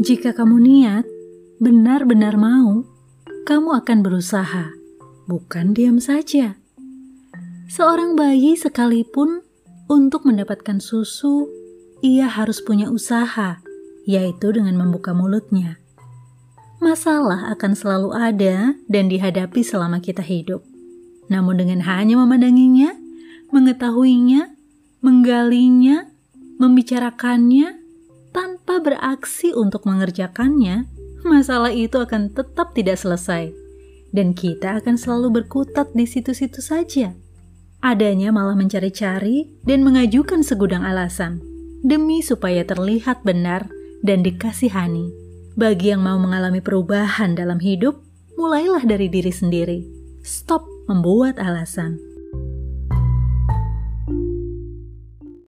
Jika kamu niat, benar-benar mau, kamu akan berusaha, bukan diam saja. Seorang bayi sekalipun untuk mendapatkan susu, ia harus punya usaha, yaitu dengan membuka mulutnya. Masalah akan selalu ada dan dihadapi selama kita hidup. Namun dengan hanya memandanginya, mengetahuinya, menggalinya, membicarakannya, beraksi untuk mengerjakannya, masalah itu akan tetap tidak selesai. Dan kita akan selalu berkutat di situ-situ saja. Adanya malah mencari-cari dan mengajukan segudang alasan demi supaya terlihat benar dan dikasihani. Bagi yang mau mengalami perubahan dalam hidup, mulailah dari diri sendiri. Stop membuat alasan.